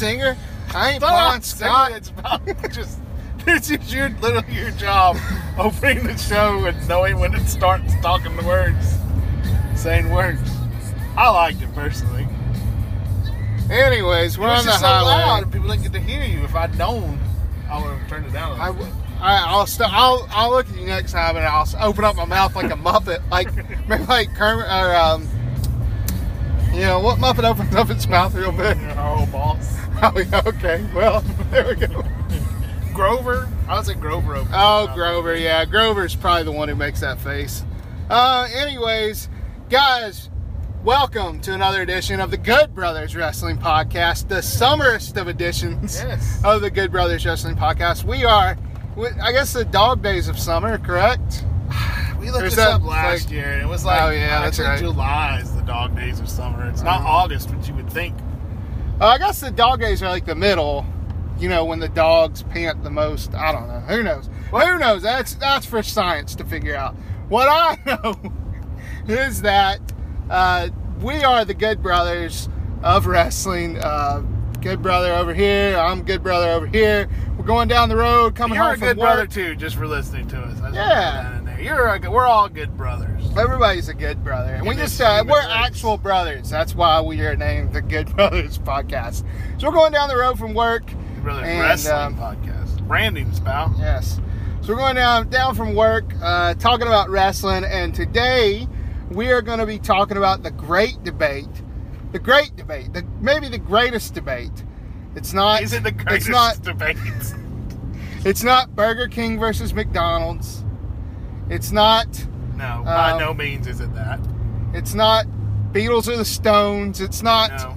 singer. I ain't Bon Scott. It's about just. This is your literally your job, opening the show and knowing when it starts talking the words, saying words. I liked it personally. Anyways, we're it was on the just so loud highway. and people didn't get to hear you. If I'd known, I would have turned it down. A I, little bit. I, I'll, st- I'll I'll look at you next time and I'll s- open up my mouth like a muppet, like maybe like Kermit or um, you know what muppet opens up its mouth real big. Oh, boss. Oh yeah, okay. Well, there we go. Grover. I would say Grover. opened Oh, mouth. Grover, yeah, Grover's probably the one who makes that face. Uh, anyways, guys, welcome to another edition of the Good Brothers Wrestling Podcast, the summerest of editions Yes. of the Good Brothers Wrestling Podcast. We are, I guess, the dog days of summer, correct? We looked this up last like- year, and it was like, Oh, yeah, that's right. July is the dog days of summer. It's not Uh-huh. August, which you would think. Uh, I guess the dog days are like the middle. You know, when the dogs pant the most. I don't know. Who knows? Well, who knows? That's that's for science to figure out. What I know is that uh, we are the good brothers of wrestling. Uh, good brother over here. I'm good brother over here. We're going down the road, coming You're home a from good brother too, just for listening to us. I Yeah. in there. You're a good, we're all good brothers. Everybody's a good brother. And we just, this uh, we're race. actual brothers. That's why we are named the Good Brothers Podcast. So we're going down the road from work. Good brothers And, wrestling um, podcast. Branding's pal. Yes. So we're going down down from work, uh, talking about wrestling, and today we are going to be talking about the great debate, the great debate, the maybe the greatest debate. It's not. Is it the It's greatest not. debate? It's not Burger King versus McDonald's. It's not. No, by Um, no means is it that. It's not Beatles or the Stones. It's not. No.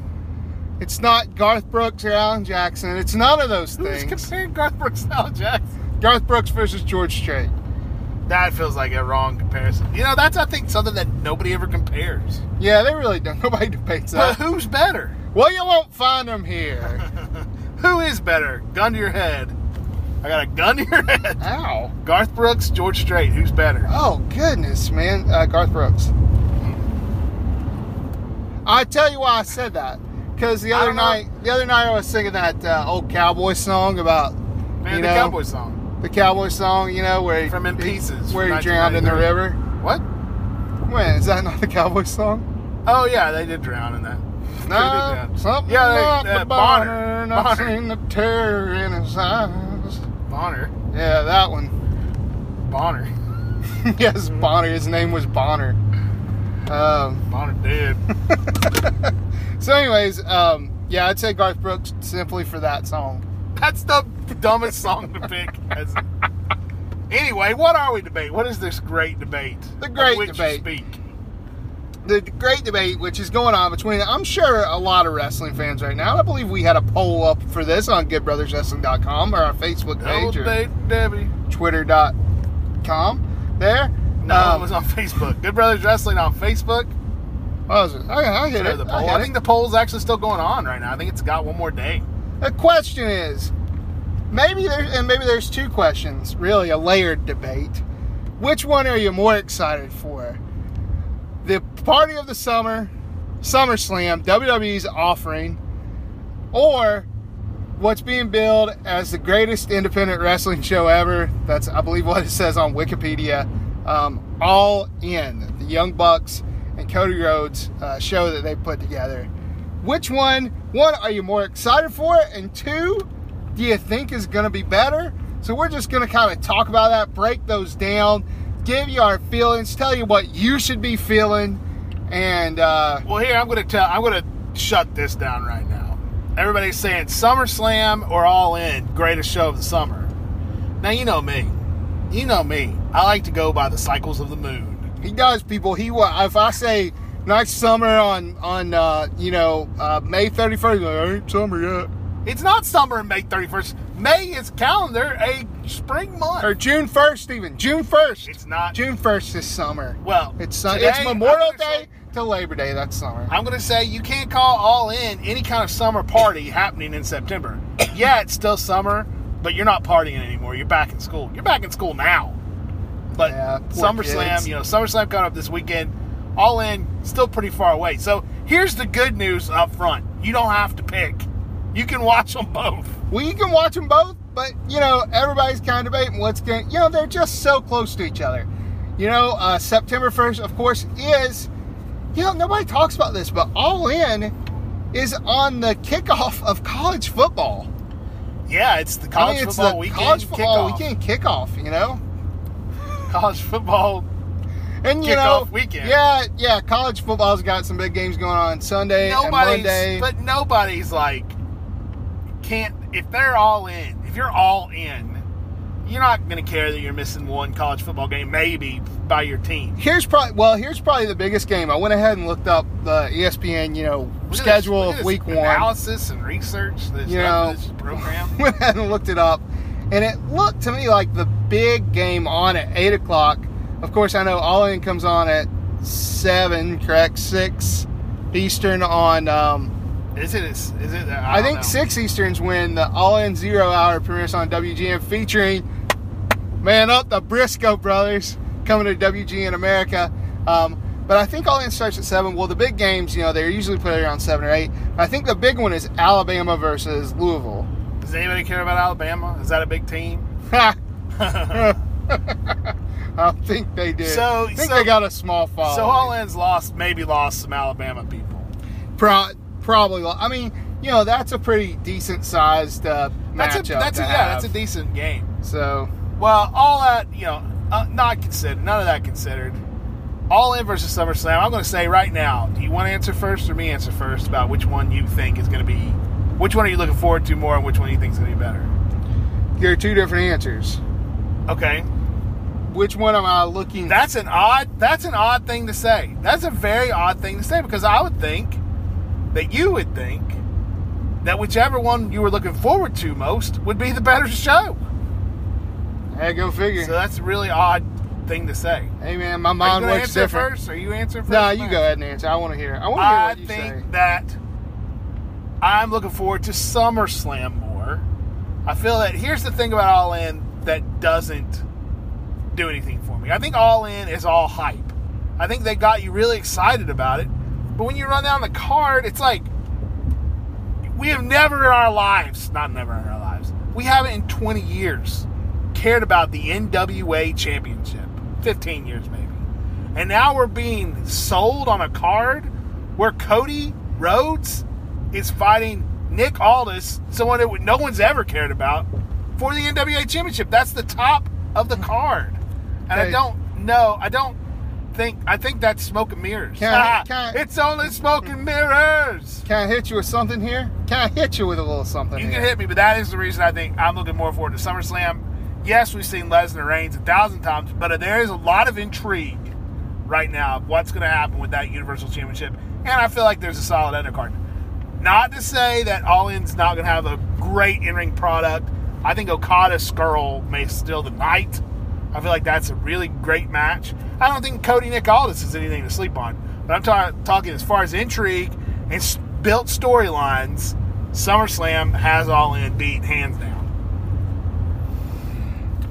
It's not Garth Brooks or Alan Jackson. It's none of those Who's things. comparing Garth Brooks and Alan Jackson? Garth Brooks versus George Strait. That feels like a wrong comparison. You know, that's I think something that nobody ever compares. Yeah, they really don't. Nobody debates that. But who's better? Well, you won't find them here. Who is better? Gun to your head. I got a gun to your head. Ow. Garth Brooks, George Strait. Who's better? Oh, goodness, man. Uh, Garth Brooks. I tell you why I said that. Because the other don't know. night, the other night I was singing that uh, old cowboy song about Man, you the know, Cowboy song. the cowboy song, you know, where he, From In he- Pieces, where he drowned in the river. What? When is that not the cowboy song? Oh yeah, they did drown in that. No, something Yeah, they- uh, the Bonner. Bonner, I've Bonner. seen the terror in his eyes. Bonner. Yeah, that one. Bonner. yes, Bonner. His name was Bonner. Um, Bonner dead. So, anyways, um, yeah, I'd say Garth Brooks simply for that song. That's the dumbest song to pick. As- anyway, what are we debating? What is this great debate? The great debate. Speak? The great debate, which is going on between, I'm sure, a lot of wrestling fans right now. I believe we had a poll up for this on GoodBrothersWrestling.com or our Facebook page or Debbie. Twitter.com. There. No, Um, it was on Facebook. Good Brothers Wrestling on Facebook. what was it? I, I get it. the I poll. I, it. think the poll's actually still going on right now. I think it's got one more day. The question is, maybe there, and maybe there's two questions, really a layered debate. Which one are you more excited for? Party of the summer, SummerSlam, WWE's offering, or what's being billed as the greatest independent wrestling show ever? That's, I believe, what it says on Wikipedia. Um, all in the Young Bucks and Cody Rhodes uh, show that they put together. Which one, one, are you more excited for? And two, do you think is going to be better? So we're just going to kind of talk about that, break those down, give you our feelings, tell you what you should be feeling, and uh, Well, here I'm going to tell. I'm going to shut this down right now. Everybody's saying SummerSlam or All In, greatest show of the summer. Now you know me. You know me. I like to go by the cycles of the moon. he does. People, he if I say nice summer on on uh, you know uh, May thirty first, like, ain't summer yet, It's not summer and May 31st. May is calendar a spring month. or June first, even June first. It's not. June first this summer. Well, It's uh, today, it's Memorial Day to Labor Day. that summer. I'm going to say you can't call all in any kind of summer party happening in September. yeah, it's still summer, but you're not partying anymore. You're back in school. You're back in school now. But Yeah, SummerSlam, kids. you know, SummerSlam coming up this weekend. All in, still pretty far away. So here's the good news up front: you don't have to pick. You can watch them both. Well, you can watch them both, but you know everybody's kind of debating what's going. You know they're just so close to each other. You know, uh, September first, of course, is. You know nobody talks about this, but All In is on the kickoff of college football. Yeah, it's the college I mean, it's football the weekend. college football kickoff. weekend kickoff. You know, College football. and you Kickoff know, weekend. yeah, yeah, college football's got some big games going on Sunday and Nobody's, Monday. but nobody's like can't if they're all in. If you're all in, you're not going to care that you're missing one college football game, maybe by your team. Here's probably well. Here's probably the biggest game. I went ahead and looked up the ESPN, you know, Look this- schedule look of this week one. analysis and research. That's You know, this program. went ahead and looked it up, and it looked to me like the big game on at eight o'clock. Of course, I know All In comes on at seven, correct? Six Eastern on. Um, Is it? Is, it? I, I, think know. six Easterns win the All In Zero Hour premieres on WGN, featuring Man Up the Briscoe Brothers coming to WGN America. Um, but I think All In starts at seven. Well, the big games, you know, they're usually put around seven or eight. I think the big one is Alabama versus Louisville. Does anybody care about Alabama? Is that a big team? I think they do. So- I think so- they got a small following. So all in's lost, maybe lost some Alabama people. Pro- probably. I mean, you know, that's a pretty decent sized uh, That's a matchup. that's a yeah, that's a decent game. So Well, all that you know, uh, not considered, none of that considered. All in versus SummerSlam. I'm going to say right now. Do you want to answer first or me answer first about which one you think is going to be? Which one are you looking forward to more, and which one do you think is going to be better? there are two different answers. Okay, Which one am I looking? that's an odd. That's an odd thing to say. That's a very odd thing to say because I would think that you would think that whichever one you were looking forward to most would be the better show. Hey, go figure. So that's a really odd thing to say. hey man, my mind works answer different. first? Are you answering first? No, you go ahead and answer. I want to hear. I want to hear I what you think that I'm looking forward to SummerSlam more. I feel that here's the thing about All In that doesn't do anything for me. I think All In is all hype. I think they got you really excited about it. But when you run down the card, it's like we have never in our lives, not never in our lives, we haven't in 20 years cared about the NWA championship. 15 years maybe. And now we're being sold on a card where Cody Rhodes is fighting Nick Aldis, someone that no one's ever cared about, for the NWA championship. That's the top of the card. And I don't know. I don't think. I think that's smoke and mirrors. Can I- can I- it's only smoke and mirrors. Can I hit you with something here? Can I hit you with a little something? You here? can hit me, but that is the reason I think I'm looking more forward to SummerSlam. Yes, we've seen Lesnar Reigns a thousand times, but there is a lot of intrigue right now of what's going to happen with that Universal Championship, and I feel like there's a solid undercard. Not to say that All In's not going to have a great in-ring product. I think Okada Scurll may steal the night. I feel like that's a really great match. I don't think Cody Nick Aldis is anything to sleep on, but I'm ta- talking as far as intrigue and s- built storylines. SummerSlam has All In beat hands down.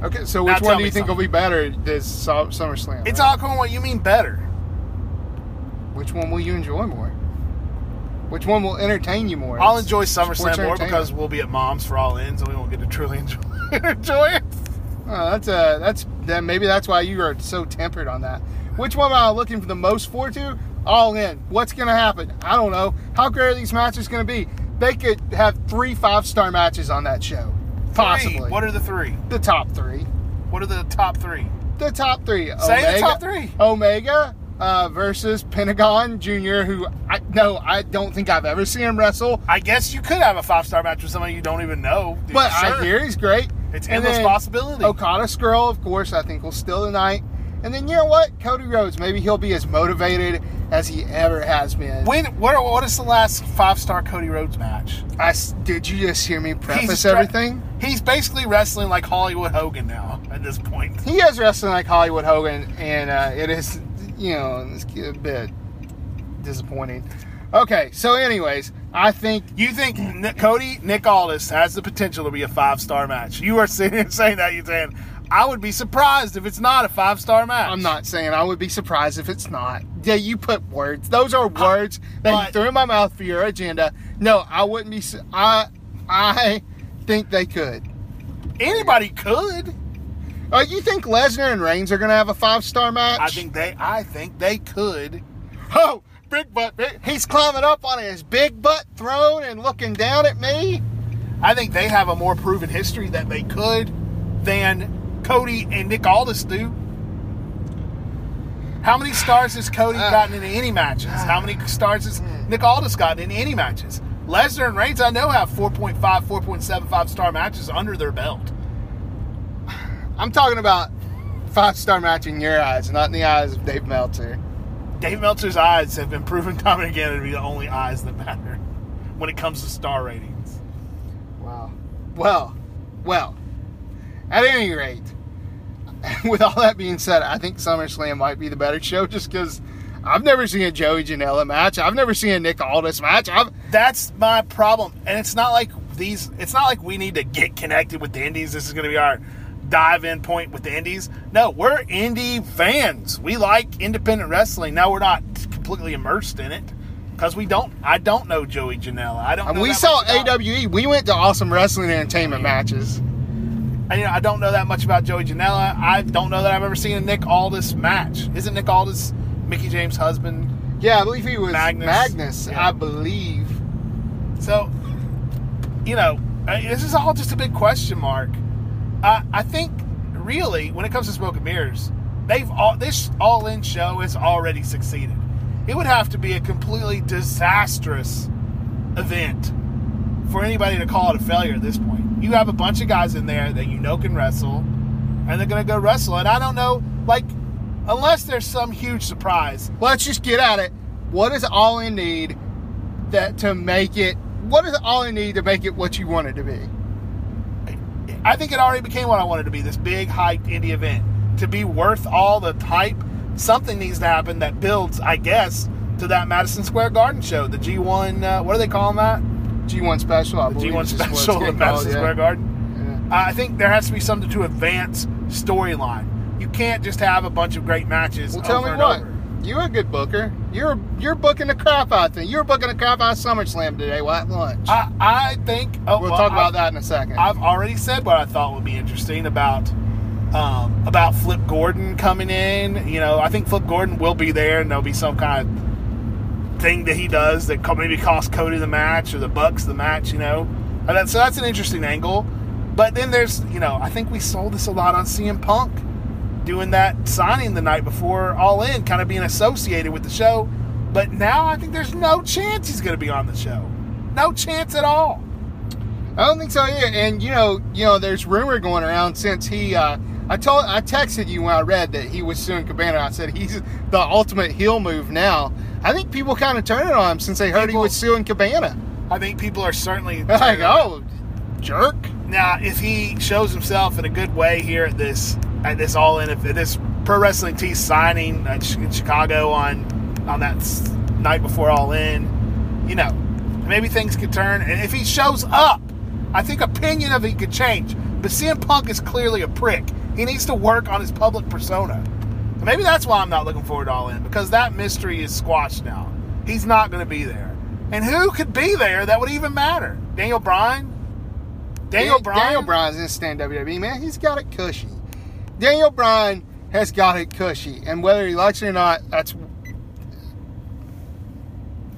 Okay, so which tell one do you think will be better this Su- SummerSlam? It's right? all cool. What you mean better? Which one will you enjoy more? Which one will entertain you more? I'll enjoy SummerSlam more because we'll be at mom's for All In, and we won't get to truly enjoy, enjoy it. Oh, that's uh, that's then maybe that's why you are so tempered on that. Which one am I looking for the most forward to? All in. What's going to happen? I don't know. How great are these matches going to be? They could have three five star matches on that show, possibly. Three. What are the three? the top three? What are the top three? The top three. Say the top three. Omega uh, versus Pentagon Jr., who I no, I don't think I've ever seen him wrestle. I guess you could have a five star match with somebody you don't even know. But Sure. I hear he's great. It's And endless possibility. Okada Scurll, of course, I think will steal the night. And then you know what? Cody Rhodes, maybe he'll be as motivated as he ever has been. When what, what is the last five star Cody Rhodes match? I did you just hear me preface He's tra- everything? He's basically wrestling like Hollywood Hogan now at this point. He is wrestling like Hollywood Hogan, and uh, it is, you know, it's a bit disappointing. Okay, so anyways, I think You think Nick, Cody Nick Aldis has the potential to be a five star match? You are sitting here saying that. You're saying, I would be surprised if it's not a five star match. I'm not saying I would be surprised if it's not. Yeah, you put words. Those are words that you threw in my mouth for your agenda. No, I wouldn't be. I I think they could. Anybody could. Uh, you think Lesnar and Reigns are going to have a five star match? I think they. I think they could. Oh, big butt. Big, he's climbing up on his big butt throne and looking down at me. I think they have a more proven history that they could than Cody and Nick Aldis do. How many stars has Cody Uh, gotten in any matches? How many stars has Nick Aldis gotten in any matches? Lesnar and Reigns, I know, have 4.5, 4.75 star matches under their belt. I'm talking about five star match in your eyes, not in the eyes of Dave Meltzer. Dave Meltzer's eyes have been proven time and again to be the only eyes that matter when it comes to star ratings. Wow. Well, well. At any rate, with all that being said, I think SummerSlam might be the better show just because I've never seen a Joey Janela match. I've never seen a Nick Aldis match. I've That's my problem. And it's not like these it's not like we need to get connected with the indies. This is gonna be our dive in point with the indies. No, we're indie fans. We like independent wrestling. Now we're not completely immersed in it. Because we don't I don't know Joey Janela. I don't we saw AWE. We went to awesome wrestling entertainment matches. And, you know, I don't know that much about Joey Janela. I don't know that I've ever seen a Nick Aldis match. Isn't Nick Aldis Mickie James' husband? Yeah, I believe he was Magnus. Magnus. Yeah. I believe. So, you know, uh, this is all just a big question mark. I, I think, really, when it comes to Smoke and Mirrors, they've all this all-in show has already succeeded. It would have to be a completely disastrous event for anybody to call it a failure at this point. You have a bunch of guys in there that you know can wrestle, and they're going to go wrestle. And I don't know, like, unless there's some huge surprise, Let's just get at it. What does all in need that to make it? What does all in need to make it what you want it to be? I think it already became what I wanted to be this big hyped indie event. To be worth all the hype, something needs to happen that builds, I guess, to that Madison Square Garden show, the G1, uh, what are they calling that? G1 special. I The believe G1 is what it's special in Madison yeah. Square Garden. Yeah. Uh, I think there has to be something to advance storyline. You can't just have a bunch of great matches. Well, tell me and what. over. You're a good booker. You're you're booking the crap out of things. You're booking the crap out of SummerSlam today. Well, at lunch. I, I think. Oh, we'll well, talk about that in a second. I've already said what I thought would be interesting about um, about Flip Gordon coming in. You know, I think Flip Gordon will be there, and there'll be some kind of thing that he does that maybe cost Cody the match or the Bucks the match. You know, and that, so that's an interesting angle. But then there's, you know, I think we sold this a lot on CM Punk doing that signing the night before All In, kind of being associated with the show. But now I think there's no chance he's going to be on the show. No chance at all. I don't think so either. And you know, you know, there's rumor going around since he. Uh, I told, I texted you when I read that he was suing Cabana. I said he's the ultimate heel move now. I think people kind of turning on him since they heard he was suing Cabana. I think people are certainly Like, oh, jerk. Now, if he shows himself in a good way here at this at this all in at this pro wrestling tee signing in Chicago on on that night before all in, you know, maybe things could turn. And if he shows up, I think opinion of it could change. But CM Punk is clearly a prick. He needs to work on his public persona. And maybe that's why I'm not looking forward to all in because that mystery is squashed now. He's not going to be there. And who could be there that would even matter? Daniel Bryan? Daniel Bryan? Daniel Bryan's in stand WWE, man. He's got it cushy. Daniel Bryan has got it cushy. And whether he likes it or not, that's.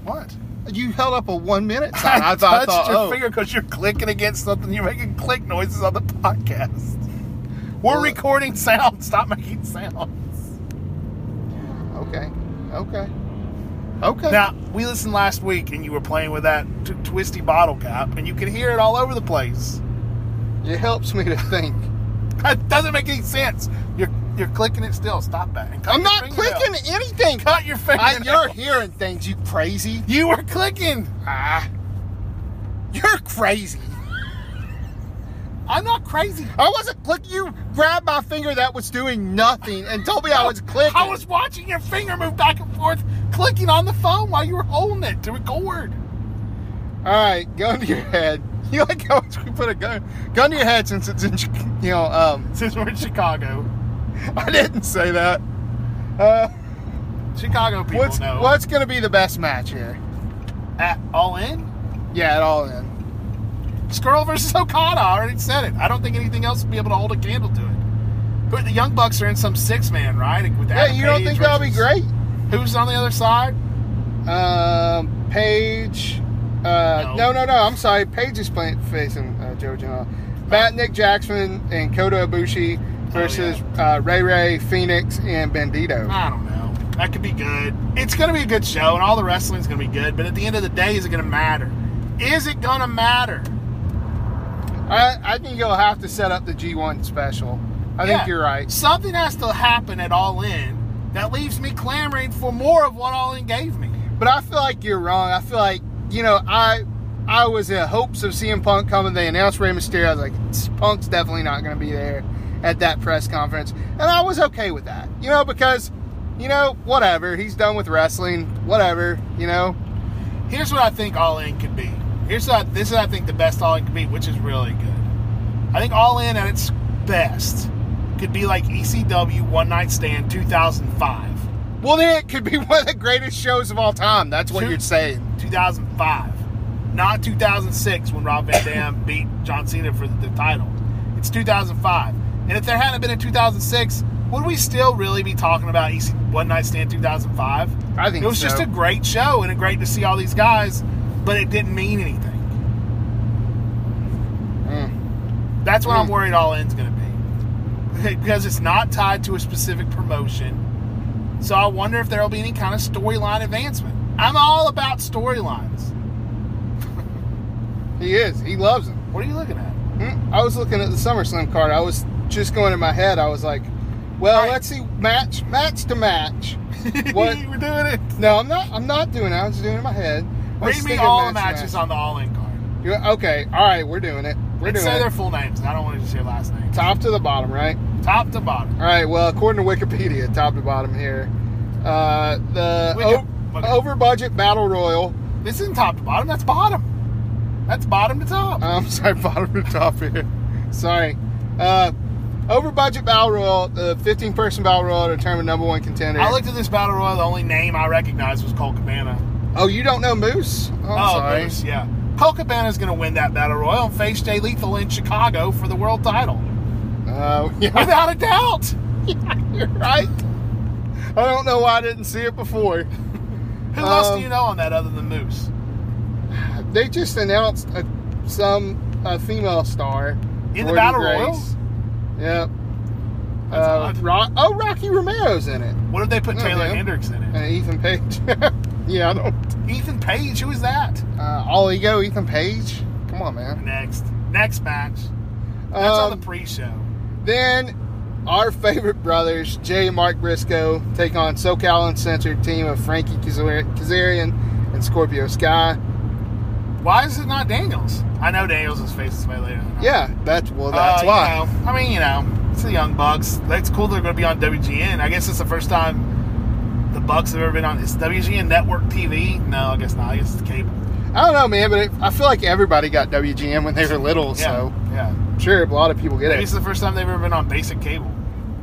What? You held up a one minute sign. I, thought, I thought, your oh. finger because you're clicking against something. You're making click noises on the podcast. We're Well- recording sound. Stop making sounds. Okay. Okay. Okay. Now, we listened last week and you were playing with that t- twisty bottle cap and you could hear it all over the place. it helps me to think. That doesn't make any sense. You're you're clicking it still. Stop that. I'm not clicking anything. Cut your I, fingernail. you're hearing things, you crazy. You were clicking. Ah. You're crazy. I'm not crazy. I wasn't clicking. You grabbed my finger that was doing nothing and told me I was clicking. I was watching your finger move back and forth, clicking on the phone while you were holding it to record. All right, go into your head. You like how much we put a gun gun to your head since it's in, you know, um, Since we're in Chicago, I didn't say that. Uh, Chicago people what's know. what's gonna be the best match here? At all in? Yeah, at all in. Scurll versus Okada. I already said it. I don't think anything else will be able to hold a candle to it. But the Young Bucks are in some six man, right? With Yeah, Adam you don't Page think that'll be great? Who's on the other side? Um, Paige. Uh, No. no, no, no. I'm sorry. Paige is playing, facing uh, Joe Janela. Matt Nick Jackson and Kota Ibushi versus uh, Ray Ray, Phoenix, and Bandido. I don't know. That could be good. It's going to be a good show, and all the wrestling's going to be good. But at the end of the day, is it going to matter? Is it going to matter? I, I think you'll have to set up the G1 special. I Yeah. think you're right. Something has to happen at All In that leaves me clamoring for more of what All In gave me. But I feel like you're wrong. I feel like you know I I was in hopes of seeing Punk coming. They announced Rey Mysterio. I was like, Punk's definitely not going to be there at that press conference, and I was okay with that. You know because you know whatever he's done with wrestling. Whatever you know. Here's what I think All In could be. Here's what this is I think the best All In could be, which is really good. I think All In at its best could be like ECW One Night Stand 2005. Well, then it could be one of the greatest shows of all time. That's what Two- you're saying. 2005, not 2006 when Rob Van Dam beat John Cena for the title. It's 2005. And if there hadn't been a 2006, would we still really be talking about EC One Night Stand 2005? I think It was so. just a great show and a great to see all these guys, but it didn't mean anything. Mm. That's what I'm Mm. worried All In's going to be. Because it's not tied to a specific promotion. So I wonder if there'll be any kind of storyline advancement. I'm all about storylines. He is. He loves them. What are you looking at? Mm, I was looking at the SummerSlam card. I was just going in my head. I was like, well, right. let's see match match to match. What? We're doing it. No, I'm not. I'm not doing it. I was just doing it in my head. Read me all the match to matches match. on the All In card. You- Okay, all right, we're doing it. We're and doing say it. their full names. I don't want to just hear last names. Top to the bottom, right? Top to bottom. All right. Well, according to Wikipedia, top to bottom here, uh, the Wiki- o- okay. over budget battle royal. This isn't top to bottom. That's bottom. That's bottom to top. I'm sorry, bottom to top here. Sorry. Uh, over budget battle royal, the 15 person battle royal to determine number one contender. I looked at this battle royal. The only name I recognized was Colt Cabana. oh, you don't know Moose? Oh, oh. Moose, yeah. Colt is going to win that battle royal and face Jay Lethal in Chicago for the world title, Uh, yeah, without a doubt. Yeah, you're right. I don't know why I didn't see it before. Who else do Um, you know on that other than Moose? They just announced a, some a female star In the battle royal? Yep. Uh, oh, Rocky Romero's in it, What if they put No, Taylor man. Hendricks in it? and Ethan Page. yeah, I don't. Ethan Page, who is that? Uh, all ego, Ethan Page. Come on, man. Next. Next match. That's on Um, the pre show. Then our favorite brothers, Jay and Mark Briscoe, take on SoCal Uncensored team of Frankie Kazarian and Scorpio Sky. Why is it not Daniels? I know Daniels is facing somebody later. Yeah, that's well, that's Uh, why. You know, I mean, you know, it's the Young Bucks. That's cool. They're going to be on WGN. I guess it's the first time the Bucks have ever been on. Is WGN Network TV? No, I guess not. I guess it's cable. I don't know, man, but it, I feel like everybody got WGN when they were little, Yeah, so yeah. I'm sure a lot of people get Maybe it. it's the first time they've ever been on basic cable.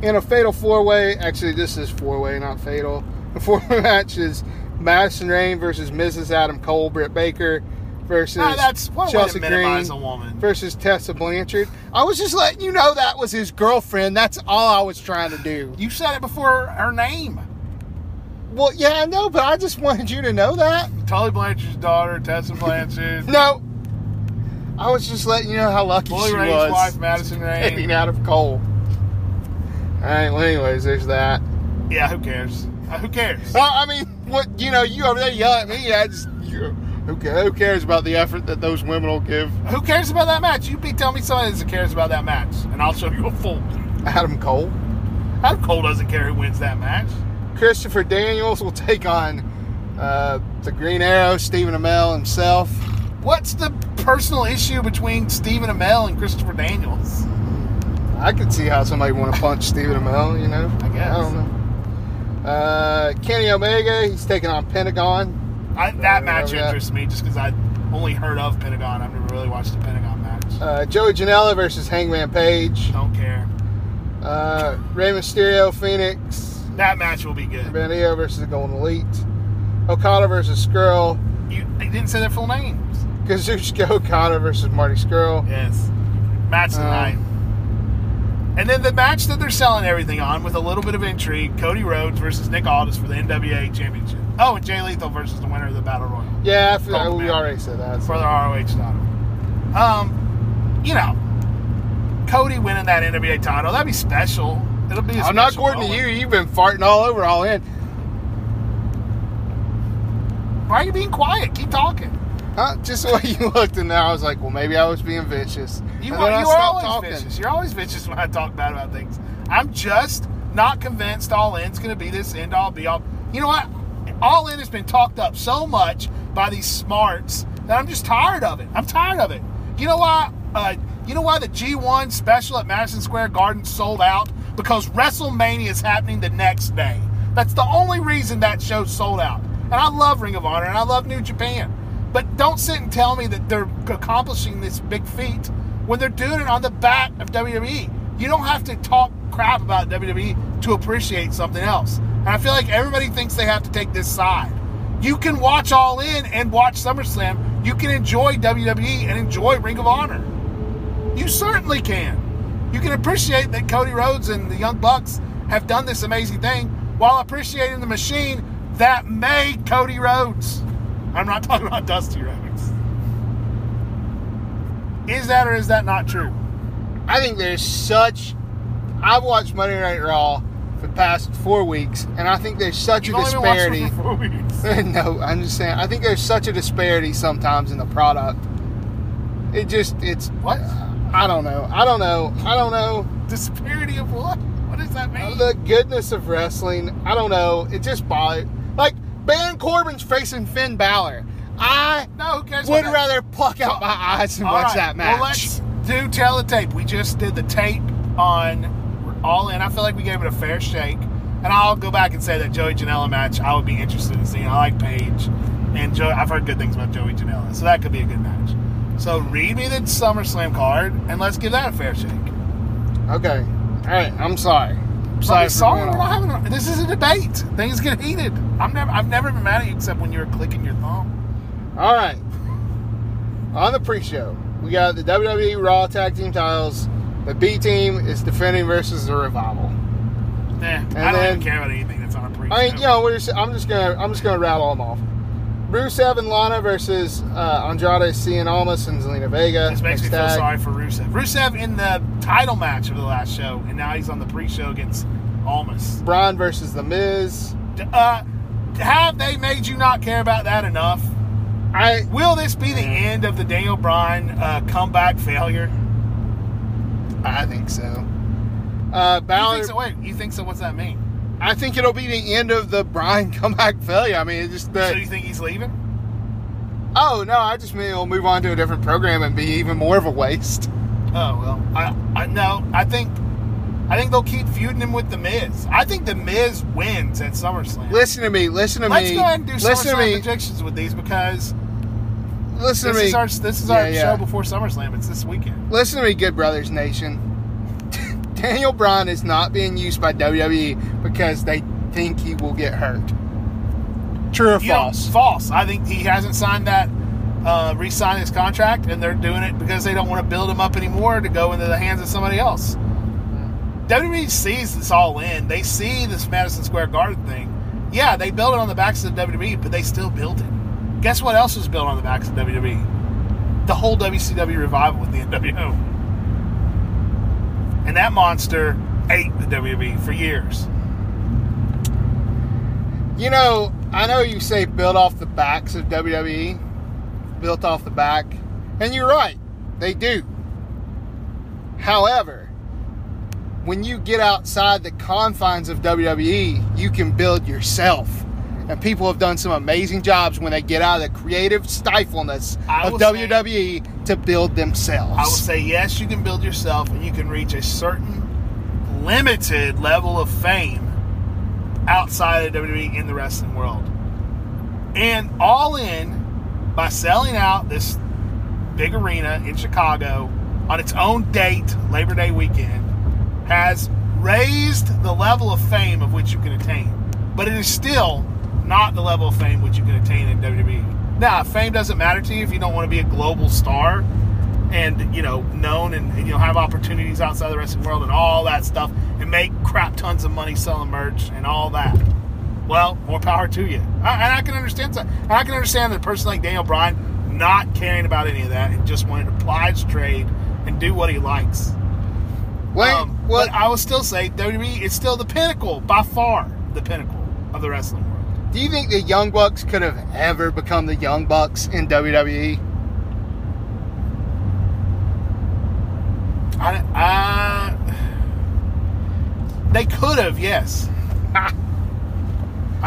In a fatal four way, actually, this is four way, not fatal. The four way match is Madison Rayne versus Mrs. Adam Cole, Britt Baker versus Ah, that's one way Chelsea to minimize Green a woman. versus Tessa Blanchard. I was just letting you know that was his girlfriend. That's all I was trying to do. You said it before her name. Well, yeah, I know, but I just wanted you to know that. Tully Blanchard's daughter, Tessa Blanchard. No, I was just letting you know how lucky Bully she Ray's was. wife, Madison Getting Rayne. out of Cole. All right. Well, anyways, there's that. Yeah, who cares? Uh, who cares? Well, I mean, what you know, you over there yelling at me. I just, you, who, who cares about the effort that those women will give Who cares about that match? You be telling me somebody that cares about that match, and I'll show you a fool. Adam Cole? Adam Cole doesn't care who wins that match. Christopher Daniels will take on uh, the Green Arrow, Stephen Amell himself. What's the personal issue between Stephen Amell and Christopher Daniels? I could see how somebody want to punch Stephen Amell. You know, I guess. I don't know. Uh, Kenny Omega, he's taking on Pentagon. I, that match interests me just because I only heard of Pentagon. I've never really watched a Pentagon match. Uh, Joey Janela versus Hangman Page. Don't care. Uh, Rey Mysterio, Phoenix. That match will be good. Benio versus Golden Elite. Okada versus Scurll. You, you didn't say their full names. Kazuchika Okada versus Marty Scurll. Yes. Match of the Um. And then the match that they're selling everything on with a little bit of intrigue Cody Rhodes versus Nick Aldis for the NWA Championship. Oh, and Jay Lethal versus the winner of the Battle Royal Yeah, I feel, we already said that. for the ROH title. Um, you know, Cody winning that NWA title, that'd be special. It'll be a I'm not special according to you. You've been farting all over all in. Why are you being quiet? Keep talking. Huh? Just the way you looked, and now I was like, well, maybe I was being vicious. You, are, you are always vicious. You're always vicious when I talk bad about things. I'm just not convinced All In's going to be this end all be all. You know what? All In has been talked up so much by these smarts that I'm just tired of it. I'm tired of it. You know why? Uh, you know why the G1 special at Madison Square Garden sold out? Because WrestleMania is happening the next day. That's the only reason that show sold out. And I love Ring of Honor and I love New Japan. But don't sit and tell me that they're accomplishing this big feat when they're doing it on the back of WWE. You don't have to talk crap about WWE to appreciate something else. And I feel like everybody thinks they have to take this side. You can watch All In and watch SummerSlam. You can enjoy WWE and enjoy Ring of Honor. You certainly can. You can appreciate that Cody Rhodes and the Young Bucks have done this amazing thing while appreciating the machine that made Cody Rhodes. I'm not talking about Dusty Rhodes. Is that or is that not true? I think there's such. I've watched Monday Night Raw for the past four weeks, and I think there's such You've a disparity. it for four weeks. no, I'm just saying. I think there's such a disparity sometimes in the product. It just, it's What? I don't know. I don't know. I don't know. Disparity of what? What does that mean? The goodness of wrestling. I don't know. It just bothers. Like Baron Corbin's facing Finn Balor. I no, would rather pluck out my eyes and watch right, that match. Well, let's do tell the tape. We just did the tape on All In. I feel like we gave it a fair shake. And I'll go back and say that Joey Janela match I would be interested in seeing. I like Paige. And Joe, I've heard good things about Joey Janela. So that could be a good match. So read me the SummerSlam card and let's give that a fair shake. okay. All right. I'm sorry. I'm sorry. Sorry, we're not having a- this is a debate. Things get heated. I'm never, I've never been mad at you except when you were clicking your thumb. All right. On the pre-show, we got the WWE Raw Tag Team titles. The B Team is defending versus the Revival. Eh, nah, I don't then- even care about anything that's on a pre-show. I mean, you know, we're just, I'm just gonna I'm just gonna rattle them off. Rusev and Lana versus uh, Andrade Cien Almas and Zelina Vega. This makes me feel tag. sorry for Rusev. Rusev in the title match of the last show, and now he's on the pre-show against Almas. Braun versus The Miz. Uh, have they made you not care about that enough? I Will this be the end of the Daniel Bryan uh, comeback failure? I think so. Uh, You Balor, think so? Wait, you think so? What's that mean? I think it'll be the end of the Bryan comeback failure. I mean, it's just the so you think he's leaving? oh no, I just mean it'll move on to a different program and be even more of a waste. Oh well, I, I no, I think, I think they'll keep feuding him with the Miz. I think the Miz wins at SummerSlam. Listen to me. Listen to Let's me. go ahead and do listen to SummerSlam me. predictions with these because Listen this to me. is our this is Yeah, our yeah. show before SummerSlam. It's this weekend. Listen to me, Good Brothers Nation. Daniel Bryan is not being used by WWE because they think he will get hurt. True or You know, false? false. I think he hasn't signed that, uh, re-signed his contract, and they're doing it because they don't want to build him up anymore to go into the hands of somebody else. WWE sees this all in. They see this Madison Square Garden thing. Yeah, they built it on the backs of the WWE, but they still built it. Guess what else was built on the backs of WWE? The whole WCW revival with the NWO. And that monster ate the WWE for years. You know, I know you say built off the backs of WWE, built off the back, and you're right, they do. However, when you get outside the confines of WWE, you can build yourself. And people have done some amazing jobs when they get out of the creative stifleness of will say- WWE to build themselves. I will say yes, you can build yourself and you can reach a certain limited level of fame outside of WWE in the wrestling world. And All In by selling out this big arena in Chicago on its own date, Labor Day weekend, has raised the level of fame of which you can attain. But it is still not the level of fame which you can attain in WWE. Now, fame doesn't matter to you if you don't want to be a global star and you know known and, and you know have opportunities outside the wrestling world and all that stuff and make crap tons of money selling merch and all that. Well, more power to you. I, and I can understand that. And I can understand that a person like Daniel Bryan not caring about any of that and just wanting to ply his trade and do what he likes. Wait, Um, what? But I will still say WWE is still the pinnacle, by far, the pinnacle of the wrestling world. Do you think the Young Bucks could have ever become the Young Bucks in? WWE? I, I they could have, yes. I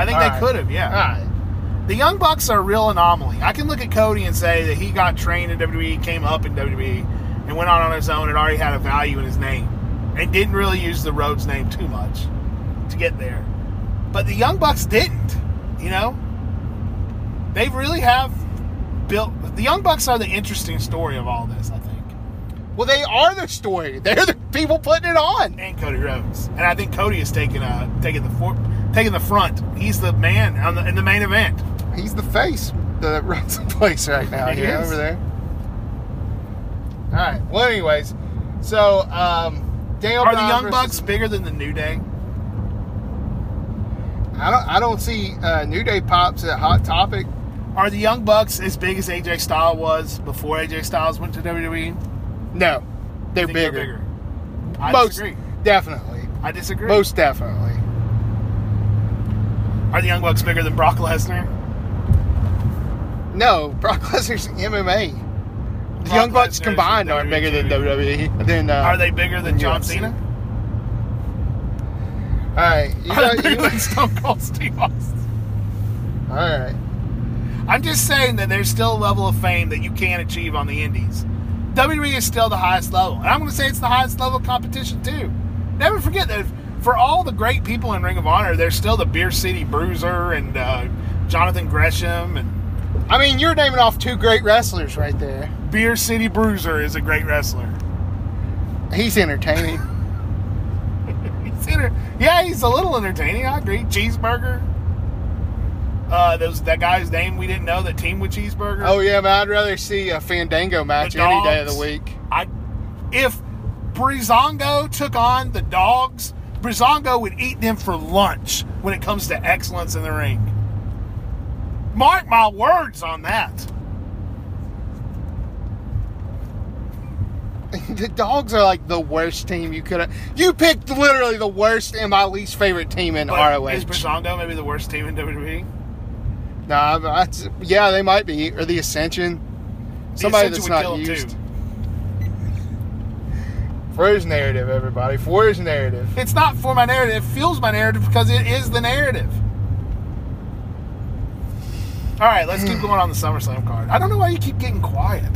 think All they right. could have, yeah. Right. The Young Bucks are a real anomaly. I can look at Cody and say that he got trained in WWE, came up in WWE, and went on on his own and already had a value in his name, and didn't really use the Rhodes name too much to get there. But the Young Bucks didn't. You know, they really have built. The Young Bucks are the interesting story of all this. I think. Well, they are the story. They're the people putting it on. and Cody Rhodes. And I think Cody is taking uh taking the for, taking the front. He's the man on the, in the main event. He's the face that runs the place right now. He here is. over there. All right. Well, anyways, so um, Daniel Are the Young Bucks bigger than the New Day? I don't. I don't see uh, New Day pops at Hot Topic. Are the Young Bucks as big as AJ Styles was before AJ Styles went to WWE? No, they're I think bigger. I Most disagree. definitely. I disagree. Most definitely. Are the Young Bucks bigger than Brock Lesnar? No, Brock Lesnar's MMA. The Brock Young Bucks Lesnar's combined aren't bigger than WWE. Than, uh, Are they bigger than than John UFC. Cena? All right. You got, they you, than Stone Cold Steve Austin? all right. I'm just saying that there's still a level of fame that you can't achieve on the indies. WWE is still the highest level. And I'm going to say it's the highest level of competition, too. Never forget that for all the great people in Ring of Honor, there's still the Beer City Bruiser and uh, Jonathan Gresham. And I mean, you're naming off two great wrestlers right there. Beer City Bruiser is a great wrestler. He's entertaining. Enter- yeah, he's a little entertaining. I agree. Cheeseburger. Uh, those that guy's name we didn't know that team with Cheeseburger. oh yeah, man. I'd rather see a Fandango match The any day of the week. I if Breezango took on the dogs, Breezango would eat them for lunch when it comes to excellence in the ring. Mark my words on that. the dogs are like the worst team you could have. You picked literally the worst and my least favorite team in But ROH. Is Breezango maybe the worst team in WWE? Nah, but that's, yeah, they might be. Or the Ascension. The Somebody Ascension that's not used. too. For his narrative, everybody. For his narrative. It's not for my narrative. It fuels my narrative because it is the narrative. All right, let's keep going on the SummerSlam card. I don't know why you keep getting quiet.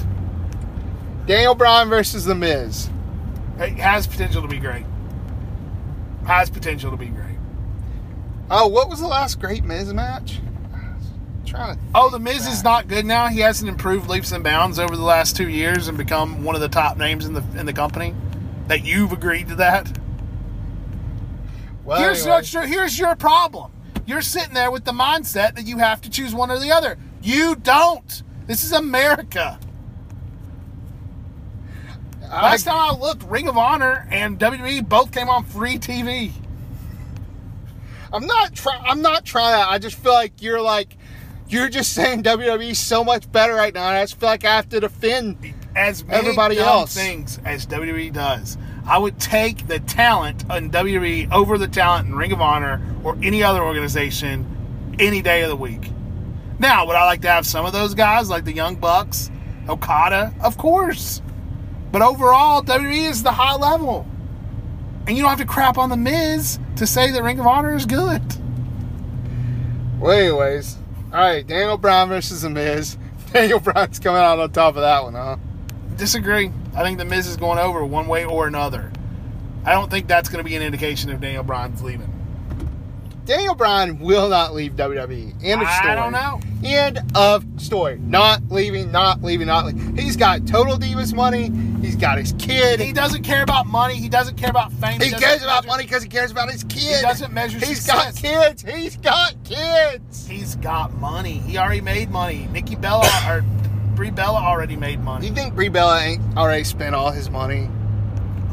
Daniel Bryan versus The Miz. It has potential to be great. Has potential to be great. Oh, what was the last great Miz match? trying to. Oh, the Miz is not good now. He hasn't improved leaps and bounds over the last two years and become one of the top names in the in the company. That you've agreed to that. Well, here's anyway. your here's your problem. You're sitting there with the mindset that you have to choose one or the other. You don't. This is America. I- Last time I looked, Ring of Honor and WWE both came on free TV. I'm not trying. I'm not trying. I just feel like you're like, you're just saying WWE's so much better right now. I just feel like I have to defend. As many Everybody else. things as WWE does, I would take the talent in WWE over the talent in Ring of Honor or any other organization any day of the week. Now, would I like to have some of those guys like the Young Bucks, Okada? Of course. But overall, WWE is the high level. And you don't have to crap on the Miz to say that Ring of Honor is good. Well, anyways, all right. Daniel Bryan versus The Miz. Daniel Bryan's coming out on top of that one, huh? Disagree. I think the Miz is going over one way or another. I don't think that's going to be an indication of Daniel Bryan's leaving. Daniel Bryan will not leave WWE. End of I story. don't know. End of story. Not leaving, not leaving, not leaving. He's got Total Divas money. He's got his kid. He doesn't care about money. He doesn't care about fame. He doesn't cares about money because he cares about his kid. He doesn't measure He's success. got kids. He's got kids. He's got money. He already made money. Nikki Bella or Brie Bella already made money. you think Brie Bella ain't already spent all his money?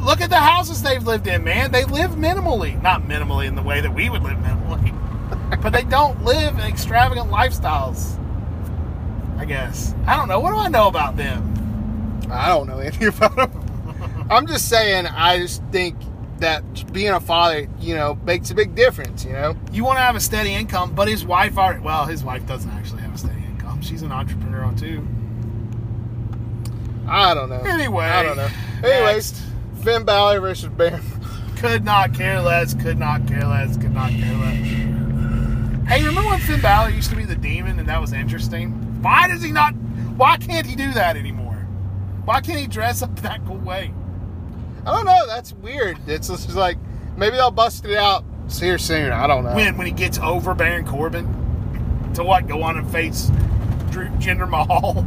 Look at the houses they've lived in, man. They live minimally. Not minimally in the way that we would live minimally. but they don't live in extravagant lifestyles. I guess. I don't know. What do I know about them? I don't know anything about him. I'm just saying. I just think that being a father, you know, makes a big difference. You know. You want to have a steady income, but his wife already, well, his wife doesn't actually have a steady income. She's an entrepreneur too. I don't know. Anyway, I don't know. Anyways, next. Finn Balor versus Baron. Could not care less, could not care less, could not care less. Hey, remember when Finn Balor used to be the demon and that was interesting? Why does he not, why can't he do that anymore? Why can't he dress up that cool way? I don't know. That's weird. It's just like maybe they'll bust it out here soon. I don't know. When, when he gets over Baron Corbin? To what, go on and face Drew Jinder Mahal?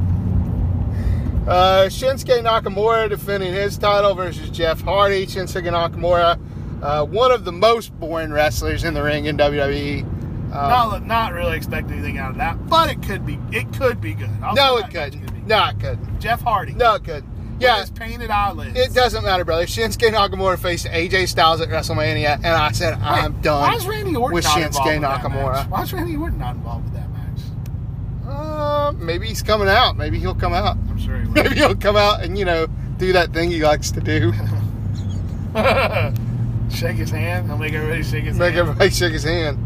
Uh, Shinsuke Nakamura defending his title versus Jeff Hardy. Shinsuke Nakamura, uh, one of the most boring wrestlers in the ring in WWE. Um, not, not really expecting anything out of that, but it could be, it could be good. I'll no, it couldn't. be. No, it couldn't. Jeff Hardy. No, it couldn't. Yeah, his painted eyelids. it doesn't matter, brother. Shinsuke Nakamura faced AJ Styles at WrestleMania, and I said I'm done Why is Randy Orton with not Shinsuke involved with that Nakamura. match? Why is Randy Orton not involved with that match? Uh, maybe he's coming out. Maybe he'll come out. I'm sure he will. Maybe he'll come out and you know do that thing he likes to do. shake his hand. He'll make everybody shake his hand. Make hand. everybody shake his hand.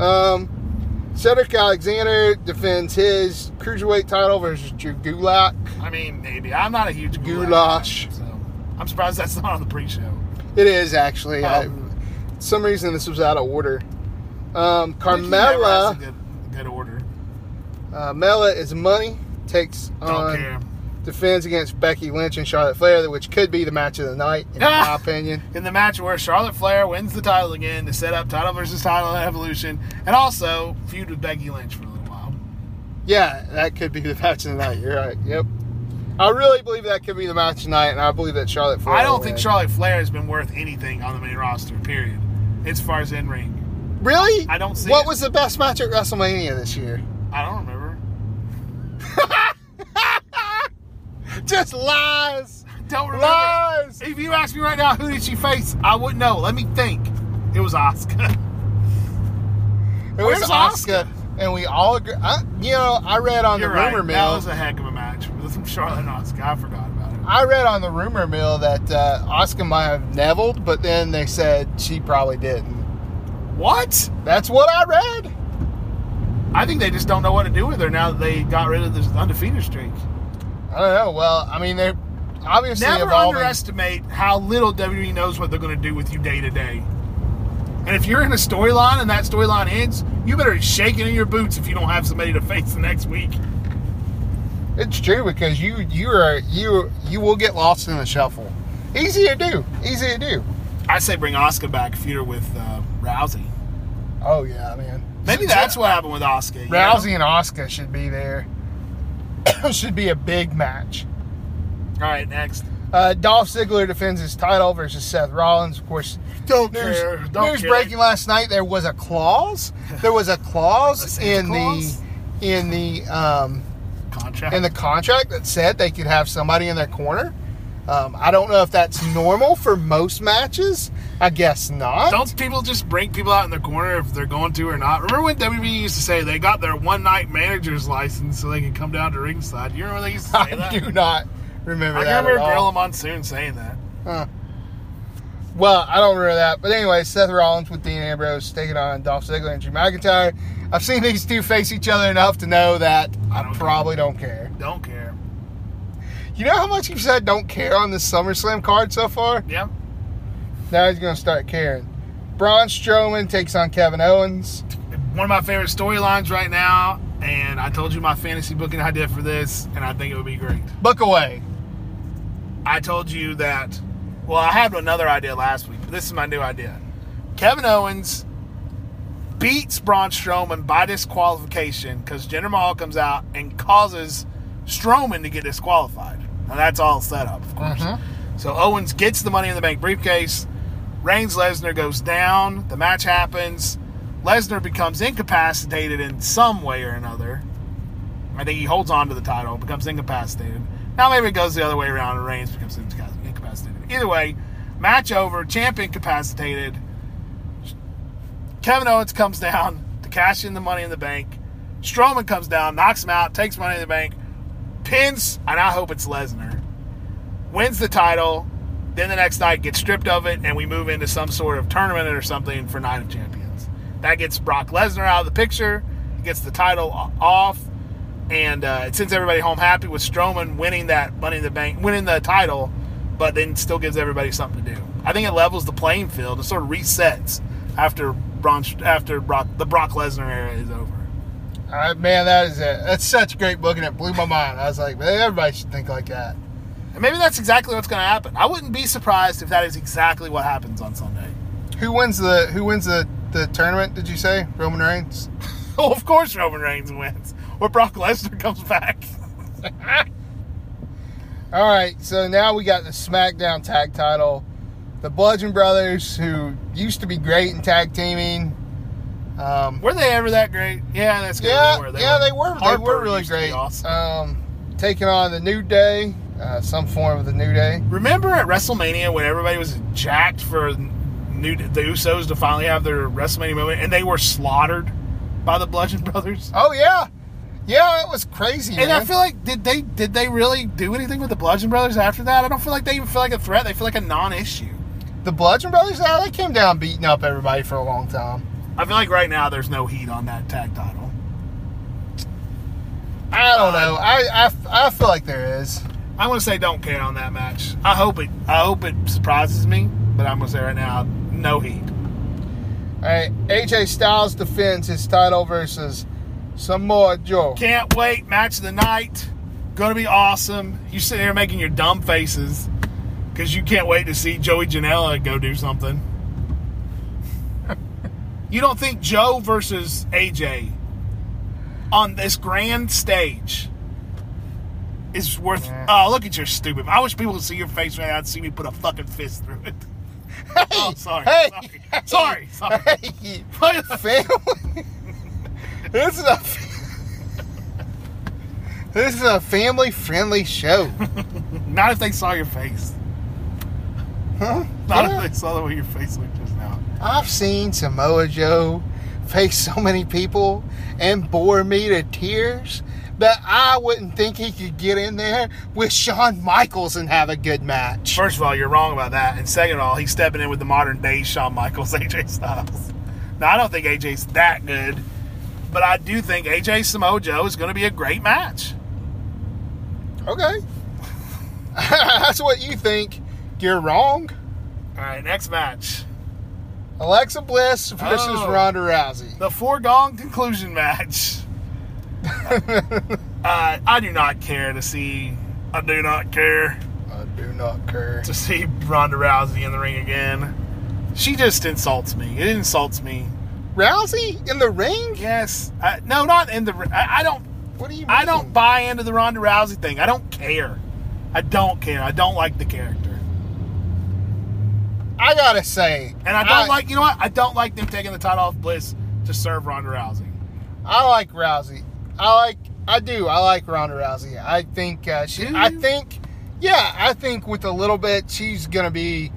Um, Cedric Alexander defends his cruiserweight title versus Drew Gulak. I mean, maybe. I'm not a huge Gulak Goulash. so I'm surprised that's not on the pre-show. It is actually. Oh. I, some reason this was out of order. Um, Nikki never has a Carmella. good, good order. Uh, Mela is money. Takes Don't on care. Defends against Becky Lynch and Charlotte Flair, which could be the match of the night, in my opinion. In the match where Charlotte Flair wins the title again to set up title versus title Evolution, and also feud with Becky Lynch for a little while. Yeah, that could be the match of the night. You're right. Yep. I really believe that could be the match tonight, and I believe that Charlotte Flair. I don't think win. Charlotte Flair has been worth anything on the main roster. Period. As far as in ring, Really? I don't see What it. was the best match at WrestleMania this year? I don't remember. Just lies. Don't remember. Lies. If you ask me right now, who did she face? I wouldn't know. Let me think. It was Asuka. It was Where's Asuka, and we all agree. I, you know, I read on You're the right. rumor mill. That was a heck of a match with Charlotte and Asuka. I forgot about it. I read on the rumor mill that uh, Asuka might have nevilled, but then they said she probably didn't. What? That's what I read. I think they just don't know what to do with her now that they got rid of this undefeated streak. I don't know. Well, I mean, they're obviously Never evolving. underestimate how little WWE knows what they're going to do with you day to day. And if you're in a storyline and that storyline ends, you better be shaking in your boots if you don't have somebody to face the next week. It's true because you you are you you will get lost in the shuffle. Easy to do. Easy to do. I say bring Asuka back, feud with uh, Rousey. Oh yeah, man. Maybe that's what happened with Asuka. you know? Rousey and Asuka should be there. Should be a big match. All right, next. Uh, Dolph Ziggler defends his title versus Seth Rollins. Of course, Don't news, care. Don't news care. breaking last night. There was a clause. There was a clause in Claus? the in the um, Contract. in the contract that said they could have somebody in their corner. Um, I don't know if that's normal for most matches. I guess not. Don't people just bring people out in the corner if they're going to or not? Remember when WWE used to say they got their one night manager's license so they could come down to ringside? You remember they used to say I that? do not remember I that. remember at all. Gorilla Monsoon saying that. Huh. Well, I don't remember that. But anyway, Seth Rollins with Dean Ambrose taking on Dolph Ziggler and Drew McIntyre. I've seen these two face each other enough to know that I, I don't probably don't care. Don't care. You know how much you've said don't care on this SummerSlam card so far? Yeah. Now he's going to start caring. Braun Strowman takes on Kevin Owens. One of my favorite storylines right now, and I told you my fantasy booking idea for this, and I think it would be great. Book away. I told you that. Well, I had another idea last week, but this is my new idea. Kevin Owens beats Braun Strowman by disqualification because Jinder Mahal comes out and causes Strowman to get disqualified. Now that's all set up, of course. Mhm. So Owens gets the Money in the Bank briefcase. Reigns Lesnar goes down. The match happens. Lesnar becomes incapacitated in some way or another. I think he holds on to the title, becomes incapacitated. Now maybe it goes the other way around and Reigns becomes incapacitated. Either way, match over, champ incapacitated. Kevin Owens comes down to cash in the money in the bank. Strowman comes down, knocks him out, takes money in the bank, pins, and I hope it's Lesnar. Wins the title. Then the next night gets stripped of it, and we move into some sort of tournament or something for Night of Champions. That gets Brock Lesnar out of the picture. Gets the title off, and uh, it sends everybody home happy with Strowman winning that Money in the Bank, winning the title, but then still gives everybody something to do. I think it levels the playing field. It sort of resets after Braun, after Brock, the Brock Lesnar era is over. All right, man, that is it. That's such a great book, and it blew my mind. I was like, man, everybody should think like that. And maybe that's exactly what's going to happen. I wouldn't be surprised if that is exactly what happens on Sunday. Who wins the Who wins the the tournament? Did you say Roman Reigns? Oh, of course Roman Reigns wins. Or Brock Lesnar comes back. All right, so now we got the SmackDown Tag Title. The Bludgeon Brothers, who used to be great in tag teaming. Um, Were they ever that great? Yeah, that's good. yeah, they were. yeah, they were. They were really used to be great. awesome. Um, taking on the New Day, uh, some form of the New Day. Remember at WrestleMania when everybody was jacked for new the Usos to finally have their WrestleMania moment, and they were slaughtered by the Bludgeon Brothers? Oh yeah, yeah, it was crazy. And man. I feel like did they did they really do anything with the Bludgeon Brothers after that? I don't feel like they even feel like a threat. They feel like a non-issue. the Bludgeon Brothers, yeah, they came down beating up everybody for a long time. I feel like right now there's no heat on that tag title. I don't know. I, I, I feel like there is. I'm gonna say don't care on that match. I hope it I hope it surprises me, but I'm gonna say right now, no heat. All right, AJ Styles defends his title versus Samoa Joe. Can't wait, match of the night. Gonna be awesome. You sitting here making your dumb faces because you can't wait to see Joey Janela go do something. You don't think Joe versus AJ on this grand stage is worth? Yeah. Oh, look at your stupid! I wish people could see your face right now and see me put a fucking fist through it. Hey, Oh, sorry, Hey, sorry, sorry, sorry. Hey, family. this is a. This is a family-friendly show. Not if they saw your face. Huh? Not Yeah. if they saw the way your face looked. I've seen Samoa Joe face so many people and bore me to tears that I wouldn't think he could get in there with Shawn Michaels and have a good match. First of all, you're wrong about that. And second of all, he's stepping in with the modern day Shawn Michaels, AJ Styles. Now, I don't think AJ's that good, but I do think AJ Samoa Joe is going to be a great match. Okay. That's what you think. You're wrong. All right, next match. Alexa Bliss versus Oh. Ronda Rousey. The foregone conclusion match. uh, I do not care to see. I do not care I do not care. to see Ronda Rousey in the ring again. She just insults me. It insults me. Rousey in the ring? Yes. I, no, not in the. I, I don't. What do you mean? I don't buy into the Ronda Rousey thing. I don't care. I don't care. I don't like the character. I gotta say, And I don't like, you know what? I don't like them taking the title off Bliss to serve Ronda Rousey. I like Rousey. I like. I do. I like Ronda Rousey. I think uh, she. I think. Yeah, I think with a little bit, she's gonna be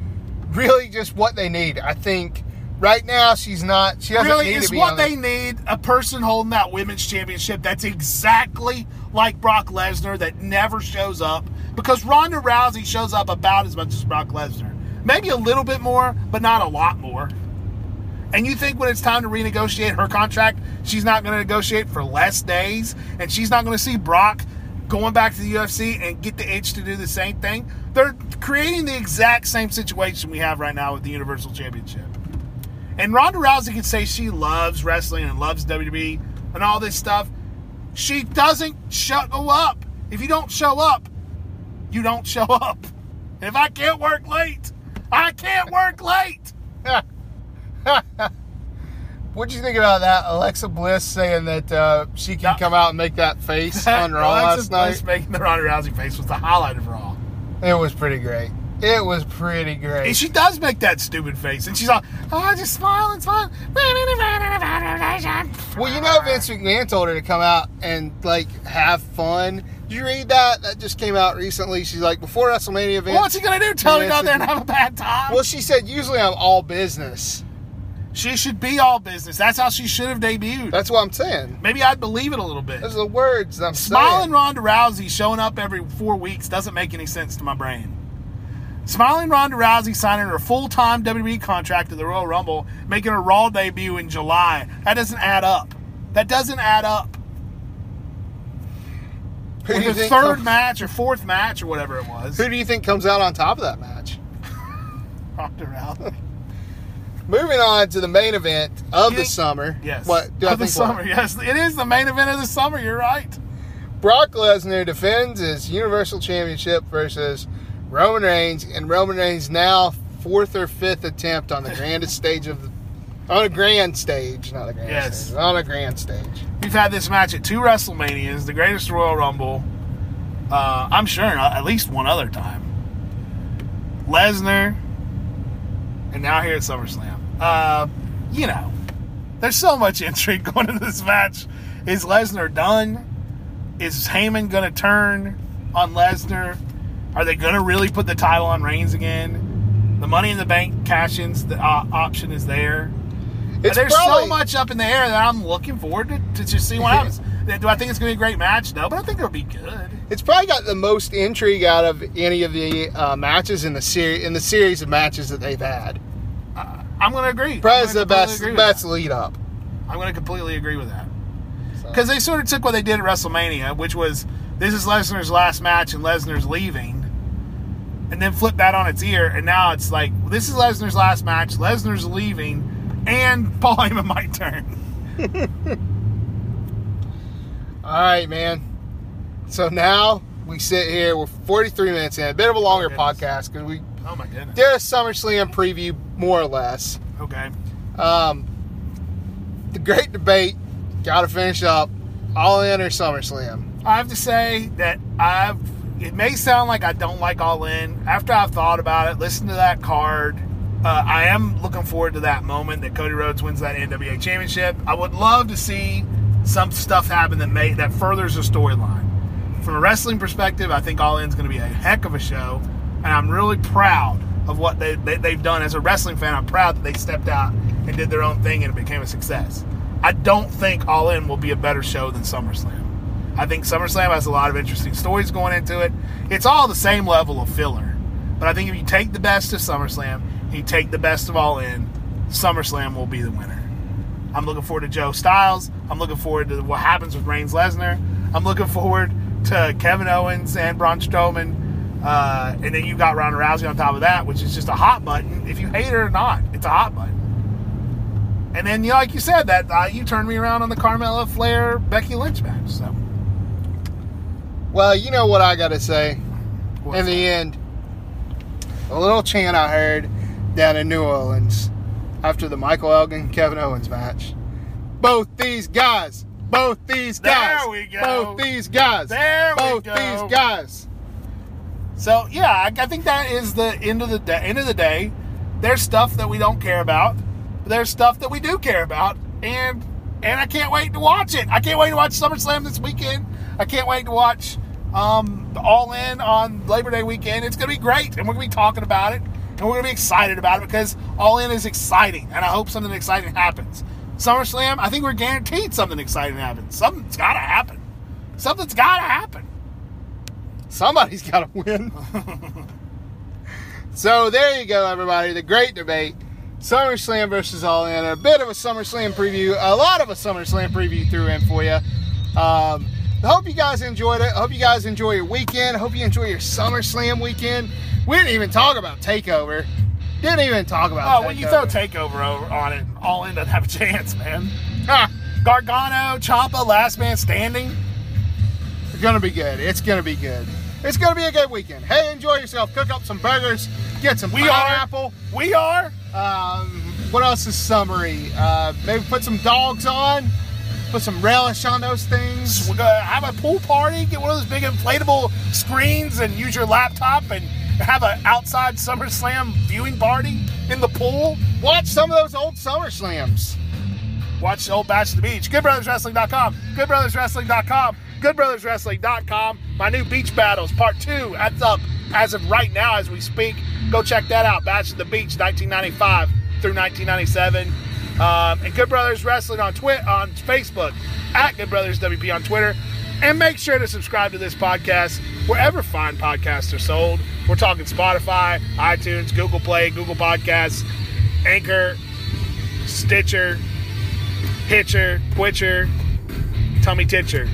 really just what they need. I think right now she's not. She doesn't Really, need is to be what they the- need a person holding that women's championship that's exactly like Brock Lesnar that never shows up because Ronda Rousey shows up about as much as Brock Lesnar. Maybe a little bit more, but not a lot more. And you think when it's time to renegotiate her contract, she's not going to negotiate for less days and she's not going to see Brock going back to the UFC and get the itch to do the same thing? They're creating the exact same situation we have right now with the Universal Championship. And Ronda Rousey can say she loves wrestling and loves WWE and all this stuff. She doesn't show up. If you don't show up, you don't show up. If I can't work late, I can't work late. What'd you think about that? Alexa Bliss saying that uh, she can No. come out and make that face on Raw Alexa last Bliss night. making the Ronda Rousey face was the highlight of Raw. It was pretty great. It was pretty And great. she does make that stupid face, and she's all, "Oh, just smile and smile." Well, you know, Vince McMahon told her to come out and like have fun. Did you read that? That just came out recently. She's like, before WrestleMania event. What's he gonna do? Tell her to go there and have a bad time? Well, she said usually I'm all business. she should be all business. That's how she should have debuted. That's what I'm saying. Maybe I'd believe it a little bit. Those are the words I'm Smiling saying. Ronda Rousey showing up every four weeks doesn't make any sense to my brain. Smiling Ronda Rousey signing her full time WWE contract at the Royal Rumble, making her Raw debut in July. That doesn't add up. That doesn't add up. Who do you think third match or fourth match or whatever it was. Who do you think comes out on top of that match? Ronda Rousey. Moving on to the main event of You the think- summer. Yes. What do I of the think? what? summer. Yes, it is the main event of the summer. You're right. Brock Lesnar defends his Universal Championship versus Roman Reigns, and Roman Reigns now fourth or fifth attempt on the grandest stage of the on a grand stage, not a grand Yes. stage, on a grand stage. We've had this match at two WrestleManias, the greatest Royal Rumble. Uh, I'm sure uh, at least one other time. Lesnar, and now here at SummerSlam. Uh, you know, there's so much intrigue going into this match. Is Lesnar done? Is Heyman going to turn on Lesnar? Are they going to really put the title on Reigns again? The Money in the Bank cash-ins the uh, option is there. It's There's probably, so much up in the air that I'm looking forward to, to just see what happens. Do I think it's going to be a great match? No, but I think it'll be good. It's probably got the most intrigue out of any of the uh, matches in the series in the series of matches that they've had. I'm going to agree. Probably the best completely agree with best that. lead up. I'm going to completely agree with that So. because they sort of took what they did at WrestleMania, which was this is Lesnar's last match and Lesnar's leaving, and then flip that on its ear, and now it's like this is Lesnar's last match, Lesnar's leaving, and Paul Heyman might turn. All right, man. So now we sit here. We're 43 minutes in. A bit of a longer Oh, podcast because we Oh my goodness. did a SummerSlam preview, more or less. Okay. Um, the great debate. Got to finish up. All in or SummerSlam? I have to say that I've. It may sound like I don't like All In. After I've thought about it, listen to that card. Uh, I am looking forward to that moment that Cody Rhodes wins that NWA Championship. I would love to see some stuff happen that may that furthers the storyline. From a wrestling perspective, I think All In is going to be a heck of a show, and I'm really proud of what they, they they've done. As a wrestling fan, I'm proud that they stepped out and did their own thing and it became a success. I don't think All In will be a better show than SummerSlam. I think SummerSlam has a lot of interesting stories going into it. It's all the same level of filler. But I think if you take the best of SummerSlam you take the best of All In, SummerSlam will be the winner. I'm looking forward to Joe Styles. I'm looking forward to what happens with Reigns Lesnar. I'm looking forward to Kevin Owens and Braun Strowman. Uh, and then you got Ronda Rousey on top of that, which is just a hot button. If you hate it or not, it's a hot button. And then, you know, like you said, that uh, you turned me around on the Carmella Flair Becky Lynch match. So Well, you know what I got to say. what's in the end, a little chant I heard down in New Orleans after the Michael Elgin Kevin Owens match. Both these guys, both these There guys, we go. both these guys, There we both these guys. So yeah, I, I think that is the end of the day. End of the day, there's stuff that we don't care about. But there's stuff that we do care about, and and I can't wait to watch it. I can't wait to watch SummerSlam this weekend. I can't wait to watch um, All In on Labor Day weekend. It's gonna be great, and we're gonna be talking about it, and we're gonna be excited about it because All In is exciting, and I hope something exciting happens. SummerSlam, I think we're guaranteed something exciting happens. Something's gotta happen. Something's gotta happen. Somebody's got to win. so there you go, everybody. The great debate. SummerSlam versus All In. A bit of a SummerSlam preview. A lot of a SummerSlam preview threw in for you. Um, I hope you guys enjoyed it. I hope you guys enjoy your weekend. I hope you enjoy your SummerSlam weekend. We didn't even talk about Takeover. Didn't even talk about Oh, when you throw takeover over on it, all in doesn't have a chance, man. Ah, Gargano, Ciampa, last man standing. it's going to be good. It's going to be good. It's going to be a good weekend. Hey, enjoy yourself. Cook up some burgers. Get some We pineapple. are. We are. Um, what else is summery? Uh, maybe put some dogs on, put some relish on those things. We're gonna have a pool party, get one of those big inflatable screens, and use your laptop and have an outside SummerSlam viewing party in the pool. Watch some of those old Summer Slams. Watch Old Bash of the Beach. GoodBrothersWrestling.com. GoodBrothersWrestling.com. GoodBrothersWrestling.com. My new Beach Battles Part 2. That's up as of right now as we speak. Go check that out. Bash of the Beach, 1995 through 1997. Um, and Good Brothers Wrestling on Twitter, on Facebook, at Good Brothers WP on Twitter. And make sure to subscribe to this podcast wherever fine podcasts are sold. We're talking Spotify, iTunes, Google Play, Google Podcasts, Anchor, Stitcher, Hitcher, Twitcher, Tummy Titcher.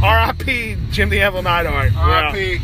R.I.P. Jim the Evil. We're. RIP.